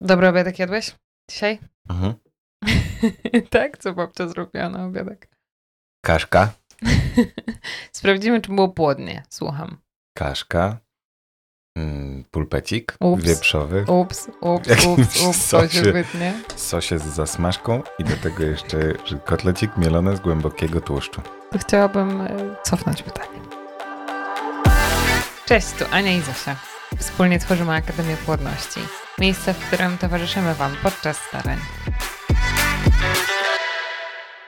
Dobry obiadek jadłeś dzisiaj? Mhm. tak? Co babcia zrobiła na obiadek? Kaszka, Sprawdzimy, czy było płodnie. Słucham. kaszka, mm, pulpecik Ups. wieprzowy, Ups, ups, ups, ups, to się wytnie. sosie z zasmażką i do tego jeszcze kotlecik mielony z głębokiego tłuszczu. Chciałabym e, cofnąć pytanie. Cześć, tu Ania i Zosia. Wspólnie tworzymy Akademię Płodności. Miejsce, w którym towarzyszymy Wam podczas starań.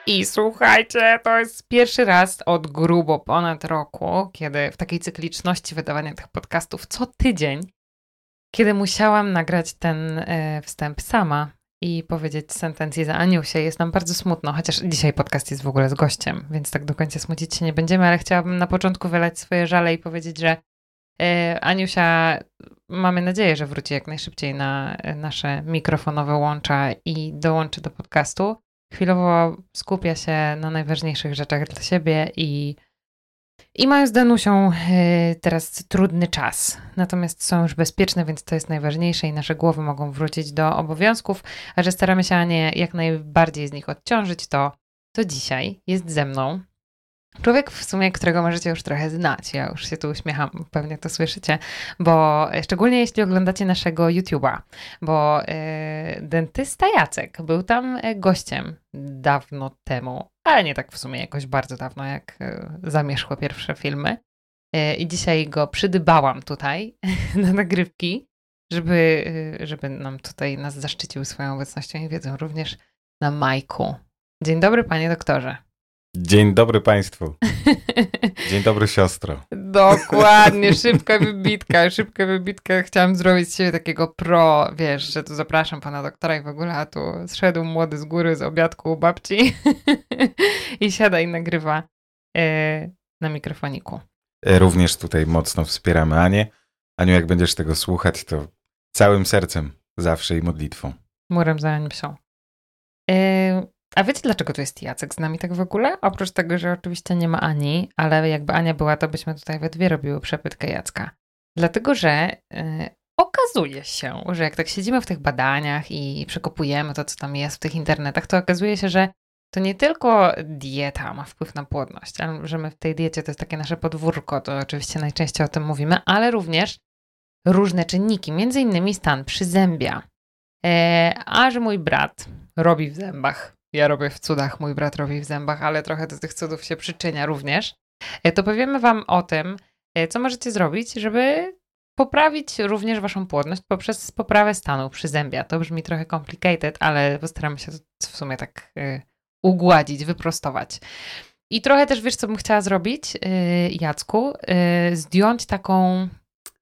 I słuchajcie, to jest pierwszy raz od grubo ponad roku, kiedy w takiej cykliczności wydawania tych podcastów co tydzień, kiedy musiałam nagrać ten e, wstęp sama i powiedzieć sentencję za Aniusię. Jest nam bardzo smutno, chociaż dzisiaj podcast jest w ogóle z gościem, więc tak do końca smucić się nie będziemy, ale chciałabym na początku wylać swoje żale i powiedzieć, że Aniusia, mamy nadzieję, że wróci jak najszybciej na e, nasze mikrofonowe łącza i dołączy do podcastu. Chwilowo skupia się na najważniejszych rzeczach dla siebie i, i mają z Danusią e, teraz trudny czas. Natomiast są już bezpieczne, więc to jest najważniejsze i nasze głowy mogą wrócić do obowiązków, a że staramy się Anię jak najbardziej z nich odciążyć, to, to dzisiaj jest ze mną człowiek w sumie, którego możecie już trochę znać. Ja już się tu uśmiecham, pewnie to słyszycie, bo e, szczególnie jeśli oglądacie naszego YouTube'a, bo e, dentysta Jacek był tam e, gościem dawno temu, ale nie tak w sumie jakoś bardzo dawno, jak e, zamierzchły pierwsze filmy. I dzisiaj go przydybałam tutaj na nagrywki, żeby, żeby nam tutaj nas zaszczycił swoją obecnością i wiedzą również na Majku. Dzień dobry, panie doktorze. Dzień dobry Państwu. Dzień dobry siostro. Dokładnie, szybka wybitka, szybka wybitka. Chciałam zrobić z siebie takiego pro, wiesz, że tu zapraszam pana doktora i w ogóle, a tu zszedł młody z góry z obiadku u babci i siada i nagrywa e, na mikrofoniku. E, Również tutaj mocno wspieramy Anię. Aniu, jak będziesz tego słuchać, to całym sercem zawsze i modlitwą. Murem za psią. E, a wiecie, dlaczego tu jest Jacek z nami tak w ogóle? Oprócz tego, że oczywiście nie ma Ani, ale jakby Ania była, to byśmy tutaj we dwie robiły przepytkę Jacka. Dlatego, że e, okazuje się, że jak tak siedzimy w tych badaniach i przekopujemy to, co tam jest w tych internetach, to okazuje się, że to nie tylko dieta ma wpływ na płodność, ale że my w tej diecie to jest takie nasze podwórko, to oczywiście najczęściej o tym mówimy, ale również różne czynniki, między innymi stan przyzębia. E, a że mój brat robi w zębach, ja robię w cudach, mój brat robi w zębach, ale trochę do tych cudów się przyczynia również, e, to powiemy Wam o tym, e, co możecie zrobić, żeby poprawić również Waszą płodność poprzez poprawę stanu przyzębia. To brzmi trochę complicated, ale postaramy się to w sumie tak e, ugładzić, wyprostować. I trochę też wiesz, co bym chciała zrobić, Jacku? Zdjąć taką.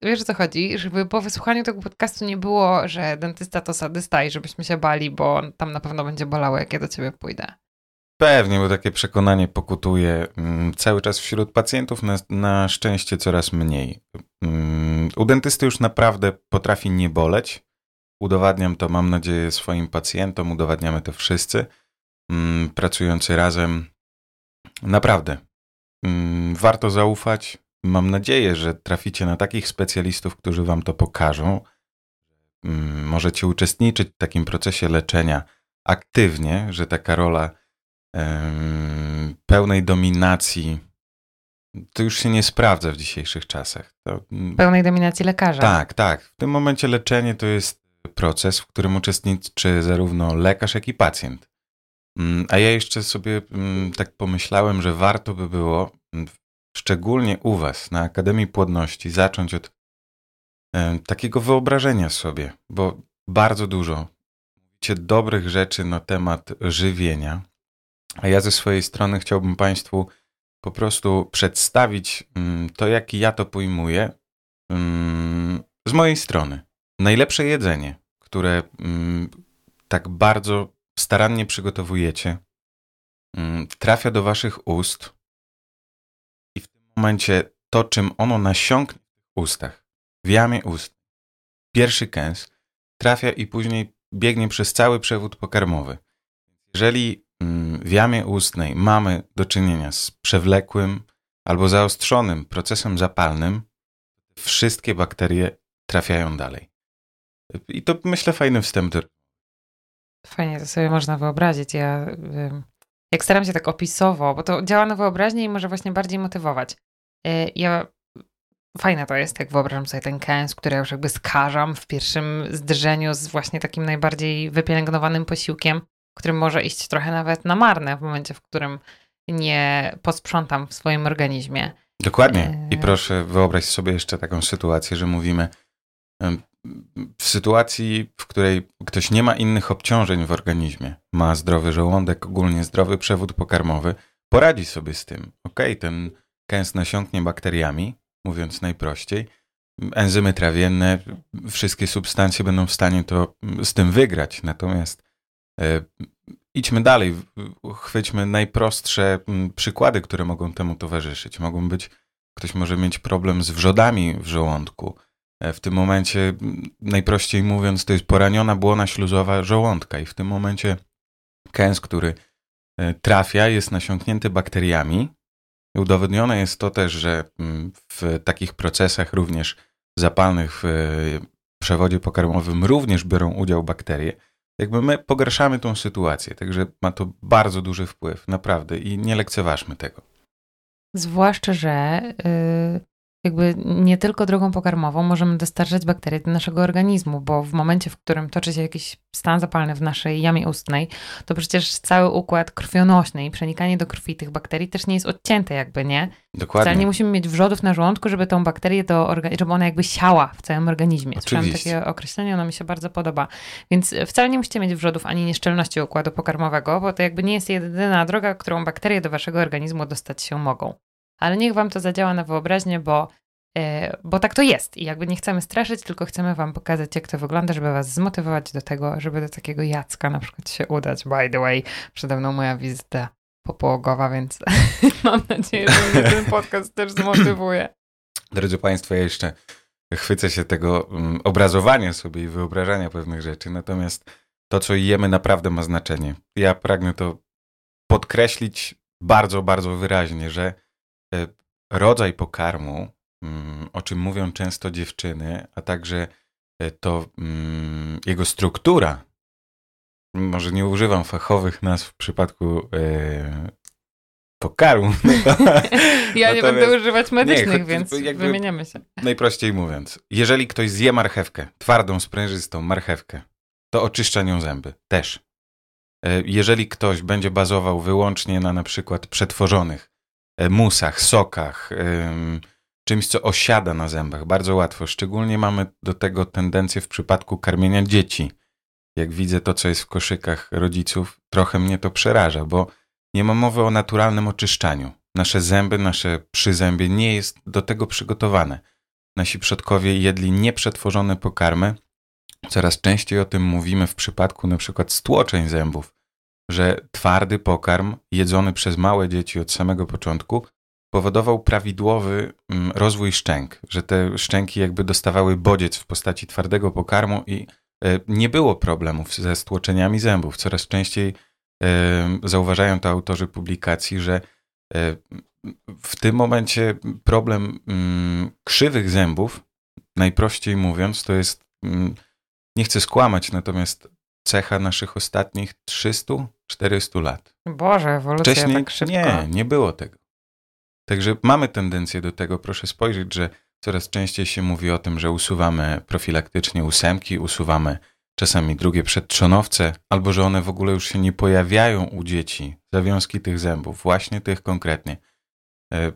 Wiesz o co chodzi? Żeby po wysłuchaniu tego podcastu nie było, że dentysta to sadysta i żebyśmy się bali, bo tam na pewno będzie bolało, jak ja do ciebie pójdę. Pewnie, bo takie przekonanie pokutuje mm, cały czas wśród pacjentów, na, na szczęście coraz mniej. Mm, U dentysty już naprawdę potrafi nie boleć. Udowadniam to, mam nadzieję, swoim pacjentom, udowadniamy to wszyscy, mm, pracujący razem. Naprawdę. Warto zaufać. Mam nadzieję, że traficie na takich specjalistów, którzy wam to pokażą. Mm, Możecie uczestniczyć w takim procesie leczenia aktywnie, że taka rola pełnej dominacji to już się nie sprawdza w dzisiejszych czasach. To, mm, Pełnej dominacji lekarza. tak, tak. W tym momencie leczenie to jest proces, w którym uczestniczy zarówno lekarz, jak i pacjent. Mm, A ja jeszcze sobie tak pomyślałem, że warto by było, szczególnie u Was na Akademii Płodności, zacząć od em, takiego wyobrażenia sobie, bo bardzo dużo mówicie dobrych rzeczy na temat żywienia, a ja ze swojej strony chciałbym Państwu po prostu przedstawić mm, to, jak ja to pojmuję mm, z mojej strony. Najlepsze jedzenie, które mm, tak bardzo starannie przygotowujecie, trafia do Waszych ust momencie to, czym ono nasiąknie w ustach, w jamie ust, pierwszy kęs, trafia i później biegnie przez cały przewód pokarmowy. Jeżeli mm, w jamie ustnej mamy do czynienia z przewlekłym albo zaostrzonym procesem zapalnym, wszystkie bakterie trafiają dalej. I to myślę fajny wstęp. Fajnie to sobie można wyobrazić. Ja jak staram się tak opisowo, bo to działa na wyobraźnię i może właśnie bardziej motywować. Y, ja fajne to jest, jak wyobrażam sobie ten kęs, który ja już jakby skażam w pierwszym zderzeniu z właśnie takim najbardziej wypielęgnowanym posiłkiem, który może iść trochę nawet na marne w momencie, w którym nie posprzątam w swoim organizmie. Dokładnie. I e, proszę wyobraź sobie jeszcze taką sytuację, że mówimy w sytuacji, w której ktoś nie ma innych obciążeń w organizmie, ma zdrowy żołądek, ogólnie zdrowy przewód pokarmowy, poradzi sobie z tym. Ok, ten kęs nasiąknie bakteriami, mówiąc najprościej. Enzymy trawienne, wszystkie substancje będą w stanie to z tym wygrać. Natomiast e, idźmy dalej, chwyćmy najprostsze przykłady, które mogą temu towarzyszyć. Mogą być, ktoś może mieć problem z wrzodami w żołądku. E, w tym momencie, najprościej mówiąc, to jest poraniona błona śluzowa żołądka i w tym momencie kęs, który e, trafia, jest nasiąknięty bakteriami. Udowodnione jest to też, że w takich procesach również zapalnych w przewodzie pokarmowym również biorą udział bakterie jakby my pogarszamy tą sytuację, także ma to bardzo duży wpływ, naprawdę, i nie lekceważmy tego. Zwłaszcza, że yy, jakby nie tylko drogą pokarmową możemy dostarczać bakterie do naszego organizmu, bo w momencie, w którym toczy się jakiś stan zapalny w naszej jamie ustnej, to przecież cały układ krwionośny i przenikanie do krwi tych bakterii też nie jest odcięte jakby, nie? Dokładnie. Wcale nie musimy mieć wrzodów na żołądku, żeby tą bakterię, do żeby ona jakby siała w całym organizmie. Słyszałam takie określenie, ono mi się bardzo podoba. Więc wcale nie musicie mieć wrzodów ani nieszczelności układu pokarmowego, bo to jakby nie jest jedyna droga, którą bakterie do waszego organizmu dostać się mogą ale niech wam to zadziała na wyobraźnię, bo, e, bo tak to jest. I jakby nie chcemy straszyć, tylko chcemy wam pokazać, jak to wygląda, żeby was zmotywować do tego, żeby do takiego Jacka na przykład się udać. By the way, przede mną moja wizyta popołogowa, więc mam nadzieję, że mnie ten podcast też zmotywuje. Drodzy Państwo, ja jeszcze chwycę się tego um, obrazowania sobie i wyobrażania pewnych rzeczy, natomiast to, co jemy, naprawdę ma znaczenie. Ja pragnę to podkreślić bardzo, bardzo wyraźnie, że rodzaj pokarmu, mm, o czym mówią często dziewczyny, a także e, to mm, jego struktura, może nie używam fachowych nazw w przypadku e, pokarmu. ja nie będę używać medycznych, nie, więc wymieniamy się. Najprościej mówiąc, jeżeli ktoś zje marchewkę, twardą, sprężystą marchewkę, to oczyszcza nią zęby też. Jeżeli ktoś będzie bazował wyłącznie na na przykład przetworzonych E, musach, sokach, czymś, co osiada na zębach bardzo łatwo. Szczególnie mamy do tego tendencję w przypadku karmienia dzieci. Jak widzę to, co jest w koszykach rodziców, trochę mnie to przeraża, bo nie ma mowy o naturalnym oczyszczaniu. Nasze zęby, nasze przyzębie nie jest do tego przygotowane. Nasi przodkowie jedli nieprzetworzone pokarmy. Coraz częściej o tym mówimy w przypadku przykład stłoczeń zębów że twardy pokarm jedzony przez małe dzieci od samego początku powodował prawidłowy mm, rozwój szczęk, że te szczęki jakby dostawały bodziec w postaci twardego pokarmu i e, nie było problemów ze stłoczeniami zębów. Coraz częściej e, zauważają to autorzy publikacji, że e, w tym momencie problem mm, krzywych zębów, najprościej mówiąc, to jest, mm, nie chcę skłamać, natomiast cecha naszych ostatnich 300-400 lat. Boże, ewolucja Wcześniej tak szybko. Nie, nie było tego. Także mamy tendencję do tego. Proszę spojrzeć, że coraz częściej się mówi o tym, że usuwamy profilaktycznie ósemki, usuwamy czasami drugie przedtrzonowce, albo że one w ogóle już się nie pojawiają u dzieci, zawiązki tych zębów, właśnie tych konkretnie. E,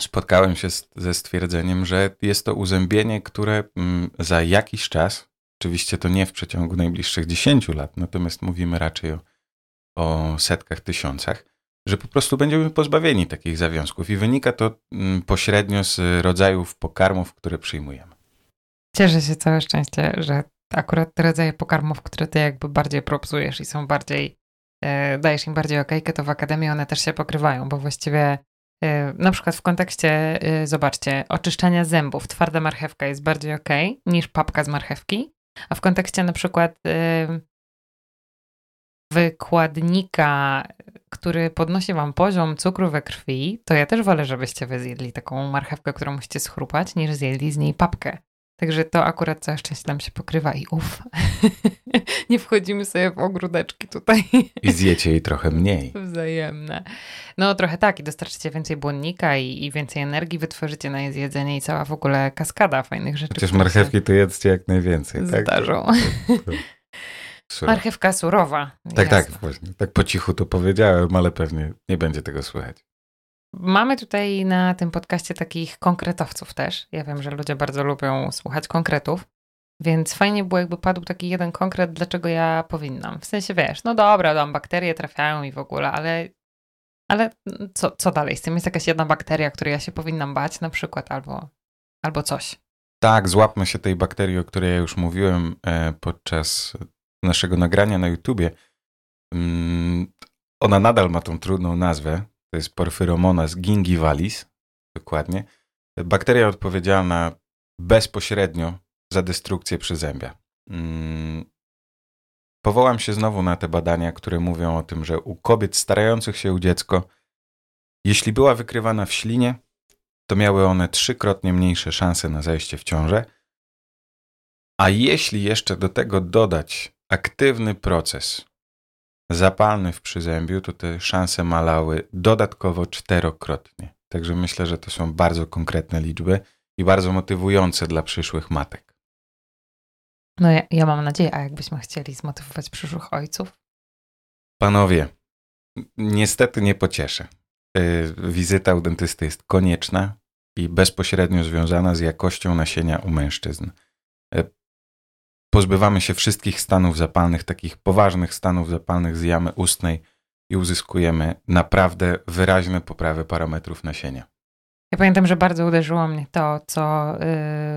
spotkałem się ze stwierdzeniem, że jest to uzębienie, które mm, za jakiś czas Oczywiście to nie w przeciągu najbliższych 10 lat, natomiast mówimy raczej o, o setkach, tysiącach, że po prostu będziemy pozbawieni takich zawiązków i wynika to mm, pośrednio z rodzajów pokarmów, które przyjmujemy. Cieszę się całe szczęście, że akurat te rodzaje pokarmów, które ty jakby bardziej propsujesz i są bardziej, e, dajesz im bardziej okejkę, to w akademii one też się pokrywają, bo właściwie e, na przykład w kontekście, e, zobaczcie, oczyszczania zębów, twarda marchewka jest bardziej ok niż papka z marchewki, a w kontekście na przykład y, wykładnika, który podnosi wam poziom cukru we krwi, to ja też wolę, żebyście wy zjedli taką marchewkę, którą musicie schrupać, niż zjedli z niej papkę. Także to akurat całe szczęście nam się pokrywa i uff. nie wchodzimy sobie w ogródeczki tutaj. I zjecie jej trochę mniej. Wzajemne. No trochę tak i dostarczycie więcej błonnika i, i więcej energii wytworzycie na jej zjedzenie i cała w ogóle kaskada fajnych rzeczy. Chociaż marchewki to jedzcie jak najwięcej, tak? Zdarzą. Marchewka surowa. Tak, tak, właśnie. Tak po cichu to powiedziałem, ale pewnie nie będzie tego słychać. Mamy tutaj na tym podcaście takich konkretowców też. Ja wiem, że ludzie bardzo lubią słuchać konkretów, więc fajnie było, jakby padł taki jeden konkret, dlaczego ja powinnam. W sensie wiesz, no dobra, tam bakterie trafiają i w ogóle, ale, ale co, co dalej z tym? Jest jakaś jedna bakteria, której ja się powinnam bać na przykład, albo, albo coś. Tak, złapmy się tej bakterii, o której ja już mówiłem e, podczas naszego nagrania na YouTubie. Mm, ona nadal ma tą trudną nazwę, to jest Porphyromonas gingivalis, dokładnie. Bakteria odpowiedzialna bezpośrednio za destrukcję przyzębia. Mm. Powołam się znowu na te badania, które mówią o tym, że u kobiet starających się u dziecko, jeśli była wykrywana w ślinie, to miały one trzykrotnie mniejsze szanse na zajście w ciążę. A jeśli jeszcze do tego dodać aktywny proces zapalny w przyzębiu, to te szanse malały dodatkowo czterokrotnie. Także myślę, że to są bardzo konkretne liczby i bardzo motywujące dla przyszłych matek. No ja, ja mam nadzieję, a jakbyśmy chcieli zmotywować przyszłych ojców? Panowie, niestety nie pocieszę. Y, wizyta u dentysty jest konieczna i bezpośrednio związana z jakością nasienia u mężczyzn. Y, pozbywamy się wszystkich stanów zapalnych, takich poważnych stanów zapalnych z jamy ustnej i uzyskujemy naprawdę wyraźne poprawy parametrów nasienia. Ja pamiętam, że bardzo uderzyło mnie to, co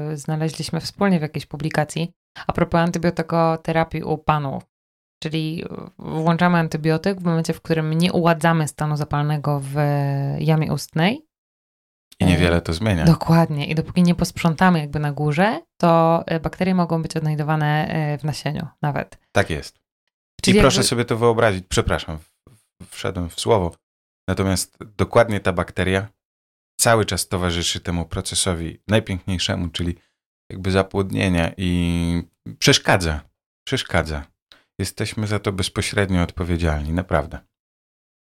yy, znaleźliśmy wspólnie w jakiejś publikacji a propos antybiotykoterapii u panów. Czyli włączamy antybiotyk w momencie, w którym nie uładzamy stanu zapalnego w jamie ustnej, i niewiele to zmienia. Dokładnie. I dopóki nie posprzątamy jakby na górze, to e, bakterie mogą być odnajdowane e, w nasieniu nawet. Tak jest. Czyli I proszę sobie to wyobrazić, przepraszam, wszedłem w słowo. Natomiast dokładnie ta bakteria cały czas towarzyszy temu procesowi najpiękniejszemu, czyli jakby zapłodnienia i przeszkadza. Przeszkadza. Jesteśmy za to bezpośrednio odpowiedzialni, naprawdę.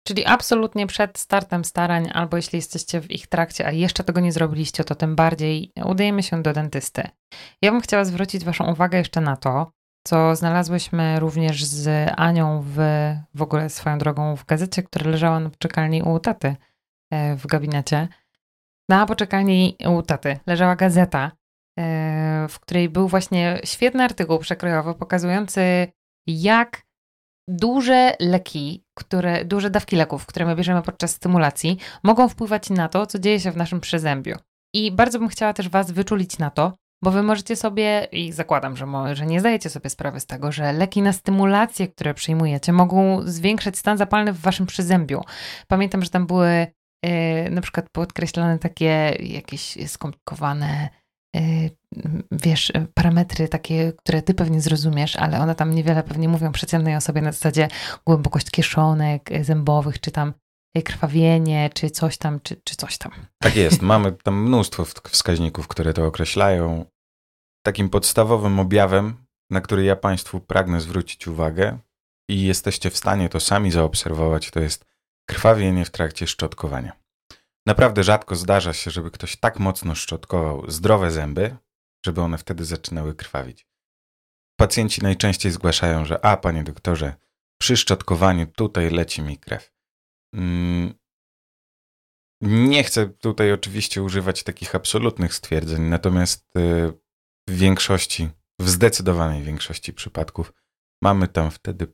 Czyli absolutnie przed startem starań, albo jeśli jesteście w ich trakcie, a jeszcze tego nie zrobiliście, to tym bardziej udajemy się do dentysty. Ja bym chciała zwrócić Waszą uwagę jeszcze na to, co znalazłyśmy również z Anią w, w ogóle swoją drogą w gazecie, która leżała na poczekalni u taty e, w gabinecie. Na poczekalni u taty leżała gazeta, e, w której był właśnie świetny artykuł przekrojowy pokazujący, jak duże leki, które, duże dawki leków, które my bierzemy podczas stymulacji, mogą wpływać na to, co dzieje się w naszym przezębiu. I bardzo bym chciała też Was wyczulić na to, bo Wy możecie sobie, i zakładam, że, że nie zdajecie sobie sprawy z tego, że leki na stymulację, które przyjmujecie, mogą zwiększać stan zapalny w Waszym przezębiu. Pamiętam, że tam były yy, na przykład podkreślane takie jakieś skomplikowane wiesz, parametry takie, które ty pewnie zrozumiesz, ale one tam niewiele pewnie mówią przeciętnej osobie na zasadzie głębokość kieszonek zębowych, czy tam krwawienie, czy coś tam, czy, czy coś tam. Tak jest, mamy tam mnóstwo wskaźników, które to określają. Takim podstawowym objawem, na który ja Państwu pragnę zwrócić uwagę i jesteście w stanie to sami zaobserwować, to jest krwawienie w trakcie szczotkowania. Naprawdę rzadko zdarza się, żeby ktoś tak mocno szczotkował zdrowe zęby, żeby one wtedy zaczynały krwawić. Pacjenci najczęściej zgłaszają, że a, panie doktorze, przy szczotkowaniu tutaj leci mi krew. Mm, nie chcę tutaj oczywiście używać takich absolutnych stwierdzeń, natomiast y, w większości, w zdecydowanej większości przypadków mamy tam wtedy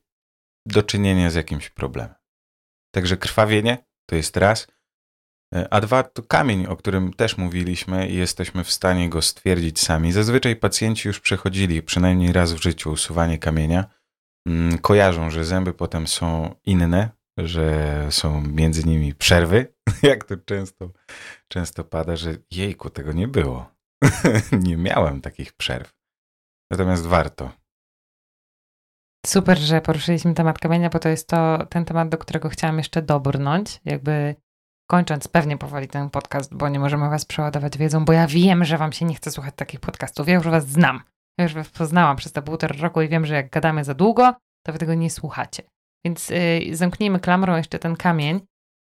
do czynienia z jakimś problemem. Także krwawienie to jest raz. A dwa to kamień, o którym też mówiliśmy i jesteśmy w stanie go stwierdzić sami. Zazwyczaj pacjenci już przechodzili przynajmniej raz w życiu usuwanie kamienia. Mm, kojarzą, że zęby potem są inne, że są między nimi przerwy, jak to często, często pada, że jejku, tego nie było. nie miałem takich przerw. Natomiast warto. Super, że poruszyliśmy temat kamienia, bo to jest to ten temat, do którego chciałam jeszcze dobrnąć. Jakby kończąc pewnie powoli ten podcast, bo nie możemy was przeładować wiedzą, bo ja wiem, że wam się nie chce słuchać takich podcastów. Ja już was znam. Ja już was poznałam przez te półtora roku i wiem, że jak gadamy za długo, to wy tego nie słuchacie. Więc yy, zamknijmy klamrą jeszcze ten kamień.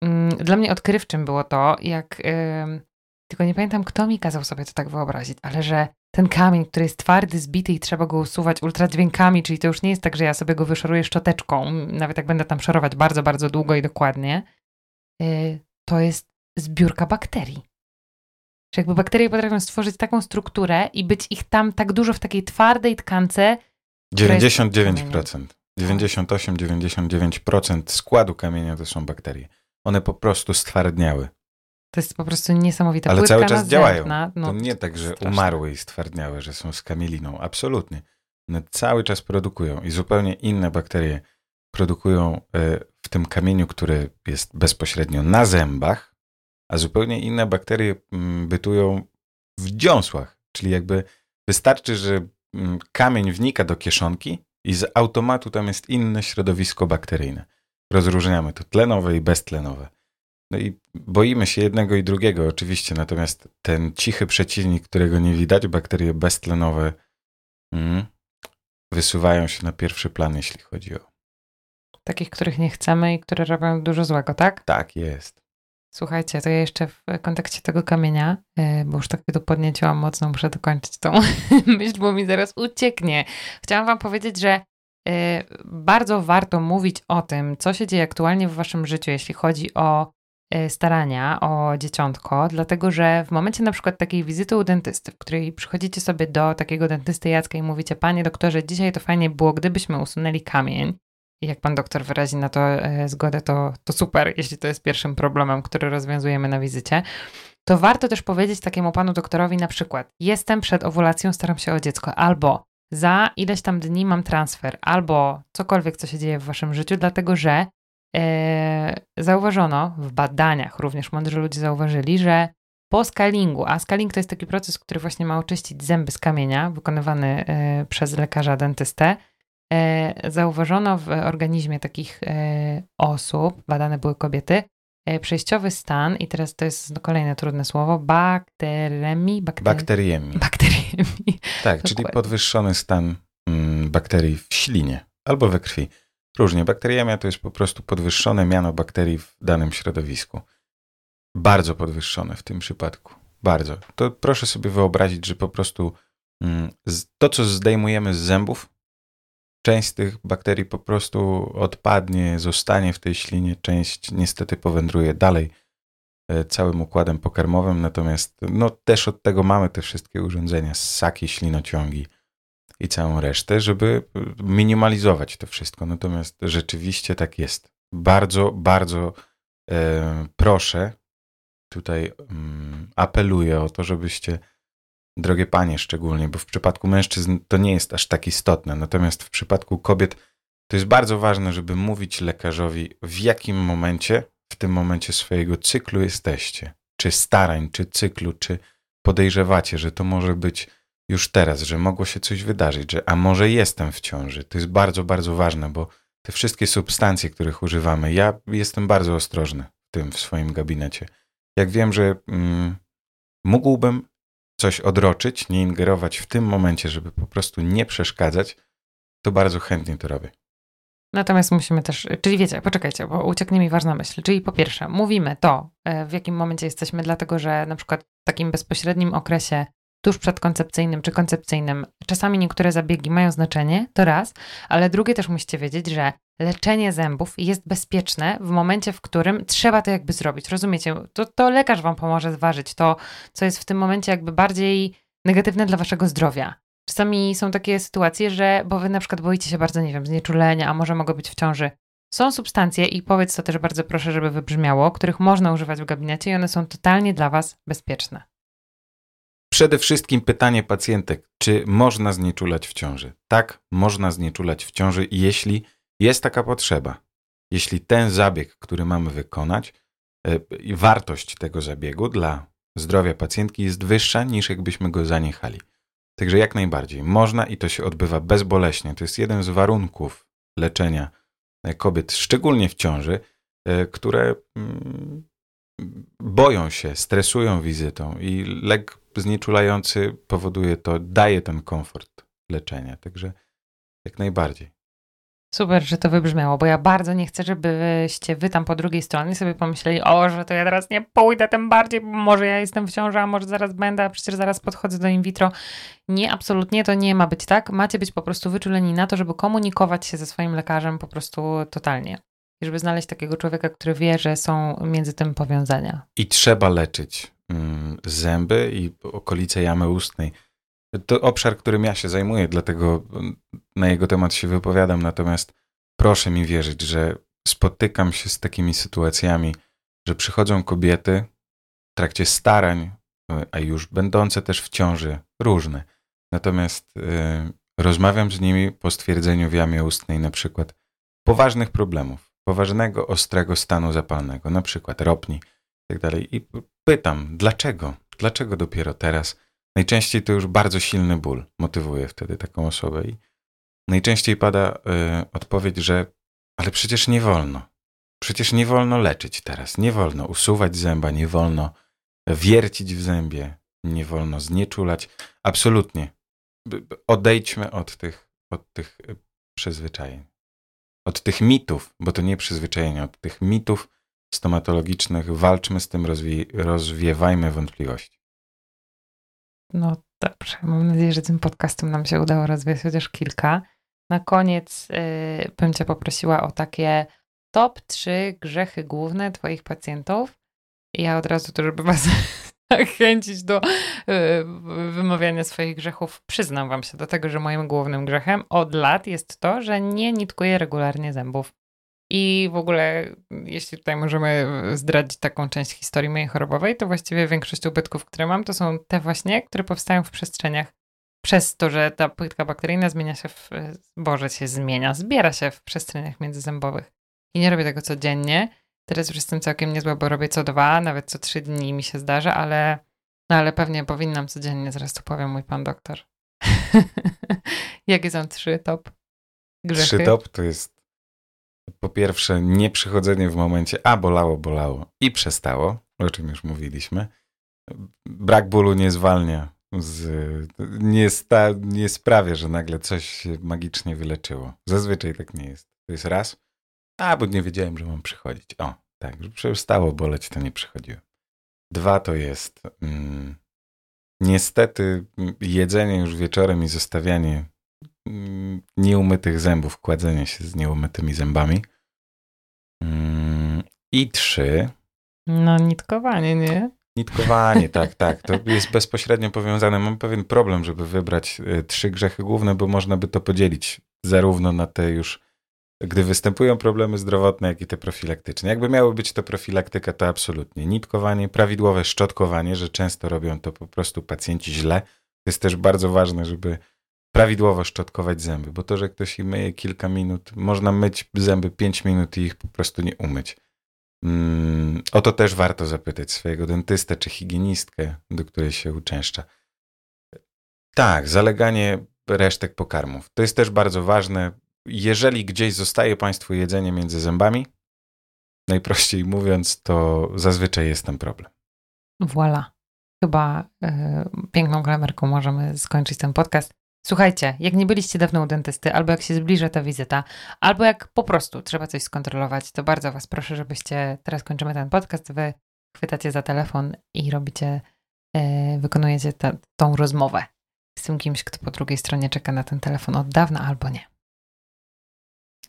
Yy, dla mnie odkrywczym było to, jak. Yy, tylko nie pamiętam, kto mi kazał sobie to tak wyobrazić, ale że ten kamień, który jest twardy, zbity i trzeba go usuwać ultradźwiękami, czyli to już nie jest tak, że ja sobie go wyszoruję szczoteczką, nawet jak będę tam szorować bardzo, bardzo długo i dokładnie, yy, to jest zbiórka bakterii. Że jakby bakterie potrafią stworzyć taką strukturę i być ich tam tak dużo w takiej twardej tkance. 99%. 98-99% składu kamienia to są bakterie. One po prostu stwardniały. To jest po prostu niesamowite. Ale cały czas działają. No, to nie tak, że straszne. umarły i stwardniałe, że są skamieliną. Absolutnie. One cały czas produkują i zupełnie inne bakterie produkują e, tym kamieniu, który jest bezpośrednio na zębach, a zupełnie inne bakterie mm, bytują w dziąsłach. Czyli jakby wystarczy, że mm, kamień wnika do kieszonki i z automatu tam jest inne środowisko bakteryjne. Rozróżniamy to tlenowe i beztlenowe. No i boimy się jednego i drugiego oczywiście, natomiast ten cichy przeciwnik, którego nie widać, bakterie beztlenowe mm, wysuwają się na pierwszy plan, jeśli chodzi o... Takich, których nie chcemy i które robią dużo złego, tak? Tak, jest. Słuchajcie, to ja jeszcze w kontekście tego kamienia, yy, bo już tak tu podnieciłam mocno, muszę dokończyć tą myśl, bo mi zaraz ucieknie. Chciałam wam powiedzieć, że yy, bardzo warto mówić o tym, co się dzieje aktualnie w waszym życiu, jeśli chodzi o yy, starania o dzieciątko, dlatego że w momencie na przykład takiej wizyty u dentysty, w której przychodzicie sobie do takiego dentysty Jacka i mówicie, panie doktorze, dzisiaj to fajnie było, gdybyśmy usunęli kamień, i jak pan doktor wyrazi na to e, zgodę, to, to super, jeśli to jest pierwszym problemem, który rozwiązujemy na wizycie. To warto też powiedzieć takiemu panu doktorowi na przykład: Jestem przed owulacją, staram się o dziecko, albo za ileś tam dni mam transfer, albo cokolwiek, co się dzieje w waszym życiu, dlatego że e, zauważono w badaniach, również mądrzy ludzie zauważyli, że po scalingu, a scaling to jest taki proces, który właśnie ma oczyścić zęby z kamienia, wykonywany e, przez lekarza dentystę, zauważono w organizmie takich e, osób, badane były kobiety, e, przejściowy stan, i teraz to jest kolejne trudne słowo, bakteremi, bakter... Bakteriemi. bakteriemi. Tak, czyli podwyższony stan mm, bakterii w ślinie albo we krwi. Różnie. Bakteriemia to jest po prostu podwyższone miano bakterii w danym środowisku. Bardzo podwyższone w tym przypadku. Bardzo. To proszę sobie wyobrazić, że po prostu mm, to, co zdejmujemy z zębów, część z tych bakterii po prostu odpadnie, zostanie w tej ślinie, część niestety powędruje dalej e, całym układem pokarmowym, natomiast no, też od tego mamy te wszystkie urządzenia, ssaki, ślinociągi i całą resztę, żeby e, minimalizować to wszystko. Natomiast rzeczywiście tak jest. Bardzo, bardzo e, proszę, tutaj mm, apeluję o to, żebyście, drogie panie szczególnie, bo w przypadku mężczyzn to nie jest aż tak istotne, natomiast w przypadku kobiet to jest bardzo ważne, żeby mówić lekarzowi, w jakim momencie, w tym momencie swojego cyklu jesteście. Czy starań, czy cyklu, czy podejrzewacie, że to może być już teraz, że mogło się coś wydarzyć, że a może jestem w ciąży. To jest bardzo, bardzo ważne, bo te wszystkie substancje, których używamy, ja jestem bardzo ostrożny w tym w swoim gabinecie. Jak wiem, że mm, mógłbym coś odroczyć, nie ingerować w tym momencie, żeby po prostu nie przeszkadzać, to bardzo chętnie to robię. Natomiast musimy też, czyli wiecie, poczekajcie, bo ucieknie mi ważna myśl. Czyli po pierwsze, mówimy to, e, w jakim momencie jesteśmy, dlatego że na przykład w takim bezpośrednim okresie tuż przedkoncepcyjnym czy koncepcyjnym, czasami niektóre zabiegi mają znaczenie, to raz, ale drugie też musicie wiedzieć, że leczenie zębów jest bezpieczne w momencie, w którym trzeba to jakby zrobić. Rozumiecie? To, to lekarz wam pomoże zważyć to, co jest w tym momencie jakby bardziej negatywne dla waszego zdrowia. Czasami są takie sytuacje, że, bo wy na przykład boicie się bardzo, nie wiem, znieczulenia, a może mogę być w ciąży. Są substancje, i powiedz to też bardzo proszę, żeby wybrzmiało, których można używać w gabinecie i one są totalnie dla was bezpieczne. Przede wszystkim pytanie pacjentek, czy można znieczulać w ciąży? Tak, można znieczulać w ciąży, jeśli jest taka potrzeba. Jeśli ten zabieg, który mamy wykonać, e, wartość tego zabiegu dla zdrowia pacjentki jest wyższa niż jakbyśmy go zaniechali. Także jak najbardziej można i to się odbywa bezboleśnie. To jest jeden z warunków leczenia e, kobiet, szczególnie w ciąży, e, które mm, boją się, stresują wizytą i lek znieczulający powoduje to, daje ten komfort leczenia. Także jak najbardziej. Super, że to wybrzmiało, bo ja bardzo nie chcę, żebyście wy tam po drugiej stronie sobie pomyśleli, o, że to ja teraz nie pójdę, tym bardziej, bo może ja jestem w ciąży, a może zaraz będę, a przecież zaraz podchodzę do in vitro. Nie, absolutnie to nie ma być tak. Macie być po prostu wyczuleni na to, żeby komunikować się ze swoim lekarzem po prostu totalnie. I żeby znaleźć takiego człowieka, który wie, że są między tym powiązania. I trzeba leczyć zęby i okolice jamy ustnej to obszar, którym ja się zajmuję, dlatego na jego temat się wypowiadam. Natomiast proszę mi wierzyć, że spotykam się z takimi sytuacjami, że przychodzą kobiety w trakcie starań, a już będące też w ciąży, różne. Natomiast y, rozmawiam z nimi po stwierdzeniu w jamie ustnej na przykład poważnych problemów, poważnego, ostrego stanu zapalnego, na przykład ropni tak dalej. I pytam, dlaczego? Dlaczego dopiero teraz? Najczęściej to już bardzo silny ból motywuje wtedy taką osobę. I najczęściej pada y, odpowiedź, że ale przecież nie wolno. Przecież nie wolno leczyć teraz. Nie wolno usuwać zęba, nie wolno wiercić w zębie, nie wolno znieczulać. Absolutnie. Odejdźmy od tych, od tych y, przyzwyczajeń. Od tych mitów, bo to nie przyzwyczajenia, od tych mitów stomatologicznych walczmy z tym, rozwie, rozwiewajmy wątpliwości. No dobrze, mam nadzieję, że tym podcastem nam się udało rozwijać chociaż kilka. Na koniec yy, bym Cię poprosiła o takie top 3 grzechy główne Twoich pacjentów. I ja od razu, to żeby Was zachęcić do yy, wymawiania swoich grzechów, przyznam Wam się do tego, że moim głównym grzechem od lat jest to, że nie nitkuję regularnie zębów. I w ogóle, jeśli tutaj możemy zdradzić taką część historii mojej chorobowej, to właściwie większość ubytków, które mam, to są te właśnie, które powstają w przestrzeniach przez to, że ta płytka bakteryjna zmienia się w, Boże się zmienia, zbiera się w przestrzeniach międzyzębowych. I nie robię tego codziennie. Teraz już jestem całkiem niezła, bo robię co dwa, nawet co trzy dni mi się zdarza, ale, no ale pewnie powinnam codziennie, zaraz to powiem mój pan doktor. Jakie są trzy top grzechy? Trzy top to jest po pierwsze, nie przychodzenie w momencie, a bolało, bolało i przestało, o czym już mówiliśmy. Brak bólu nie zwalnia, z, nie, sta, nie sprawia, że nagle coś się magicznie wyleczyło. Zazwyczaj tak nie jest. To jest raz, a bo nie wiedziałem, że mam przychodzić. O, tak, że przestało boleć, to nie przychodziłem. Dwa to jest mm, niestety jedzenie już wieczorem i zostawianie Mm, nieumytych zębów, kładzenie się z nieumytymi zębami. Mm, I trzy. No, nitkowanie, nie? Nitkowanie, tak, tak. To jest bezpośrednio powiązane. Mam pewien problem, żeby wybrać e, trzy grzechy główne, bo można by to podzielić zarówno na te już, gdy występują problemy zdrowotne, jak i te profilaktyczne. Jakby miało być to profilaktyka, to absolutnie. Nitkowanie, prawidłowe szczotkowanie, że często robią to po prostu pacjenci źle. To jest też bardzo ważne, żeby prawidłowo szczotkować zęby, bo to, że ktoś ich myje kilka minut, można myć zęby 5 minut i ich po prostu nie umyć. Mm, o to też warto zapytać swojego dentystę czy higienistkę, do której się uczęszcza. Tak, zaleganie resztek pokarmów. To jest też bardzo ważne. Jeżeli gdzieś zostaje Państwu jedzenie między zębami, najprościej mówiąc, to zazwyczaj jest ten problem. Voilà. Chyba y, piękną klamerką możemy skończyć ten podcast. Słuchajcie, jak nie byliście dawno u dentysty, albo jak się zbliża ta wizyta, albo jak po prostu trzeba coś skontrolować, to bardzo Was proszę, żebyście, teraz kończymy ten podcast, Wy chwytacie za telefon i robicie, yy, wykonujecie ta, tą rozmowę z tym kimś, kto po drugiej stronie czeka na ten telefon od dawna albo nie.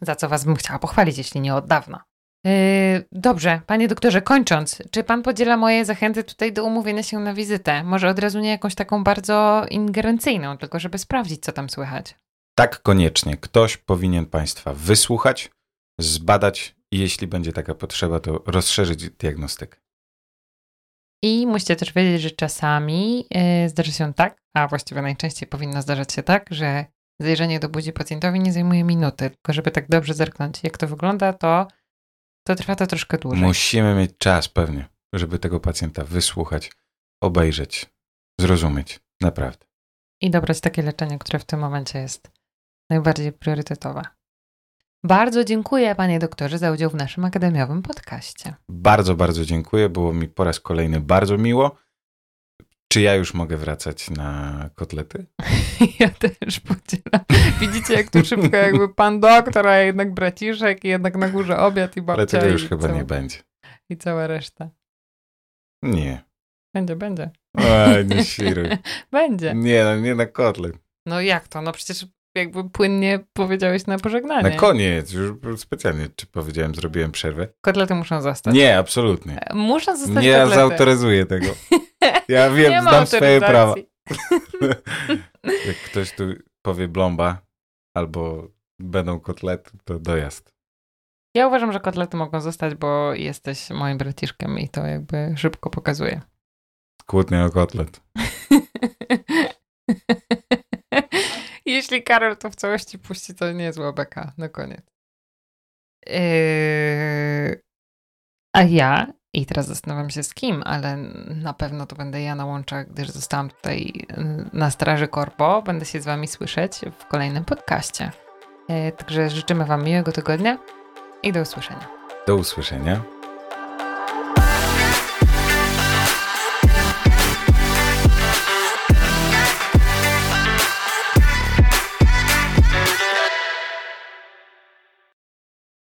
Za co Was bym chciała pochwalić, jeśli nie od dawna. Yy, dobrze, panie doktorze, kończąc, czy pan podziela moje zachęty tutaj do umówienia się na wizytę? Może od razu nie jakąś taką bardzo ingerencyjną, tylko żeby sprawdzić, co tam słychać. Tak, koniecznie. Ktoś powinien państwa wysłuchać, zbadać i jeśli będzie taka potrzeba, to rozszerzyć diagnostykę. I musicie też wiedzieć, że czasami yy, zdarzy się tak, a właściwie najczęściej powinno zdarzać się tak, że zajrzenie do budzi pacjentowi nie zajmuje minuty, tylko żeby tak dobrze zerknąć, jak to wygląda, to to trwa to troszkę dłużej. Musimy mieć czas pewnie, żeby tego pacjenta wysłuchać, obejrzeć, zrozumieć. Naprawdę. I dobrać takie leczenie, które w tym momencie jest najbardziej priorytetowe. Bardzo dziękuję, panie doktorze, za udział w naszym akademiowym podcaście. Bardzo, bardzo dziękuję. Było mi po raz kolejny bardzo miło. Czy ja już mogę wracać na kotlety? Ja też podzielam. Widzicie, jak tu szybko jakby pan doktor, a jednak braciszek i jednak na górze obiad i babcia. Ale tego już chyba cała- nie będzie. I cała reszta. Nie. Będzie, będzie. Nie świruj. Będzie. Nie, no nie na kotlet. No jak to? No przecież jakby płynnie powiedziałeś na pożegnanie. Na koniec. Już specjalnie, czy powiedziałem, zrobiłem przerwę? Kotlety muszą zostać. Nie, absolutnie. E, Muszą zostać Nie kotlety. zautoryzuję tego. Ja wiem, nie znam swoje prawa. Jak ktoś tu powie blomba albo będą kotlety, to dojazd. Ja uważam, że kotlety mogą zostać, bo jesteś moim braciszkiem i to jakby szybko pokazuje. Kłótnia o kotlet. Jeśli Karol to w całości puści, to niezła beka na koniec. Yy... A ja, i teraz zastanawiam się z kim, ale na pewno to będę ja na łączach, gdyż zostałam tutaj yy, na straży korpo. Będę się z wami słyszeć w kolejnym podcaście. Yy, Także życzymy wam miłego tygodnia i do usłyszenia. Do usłyszenia.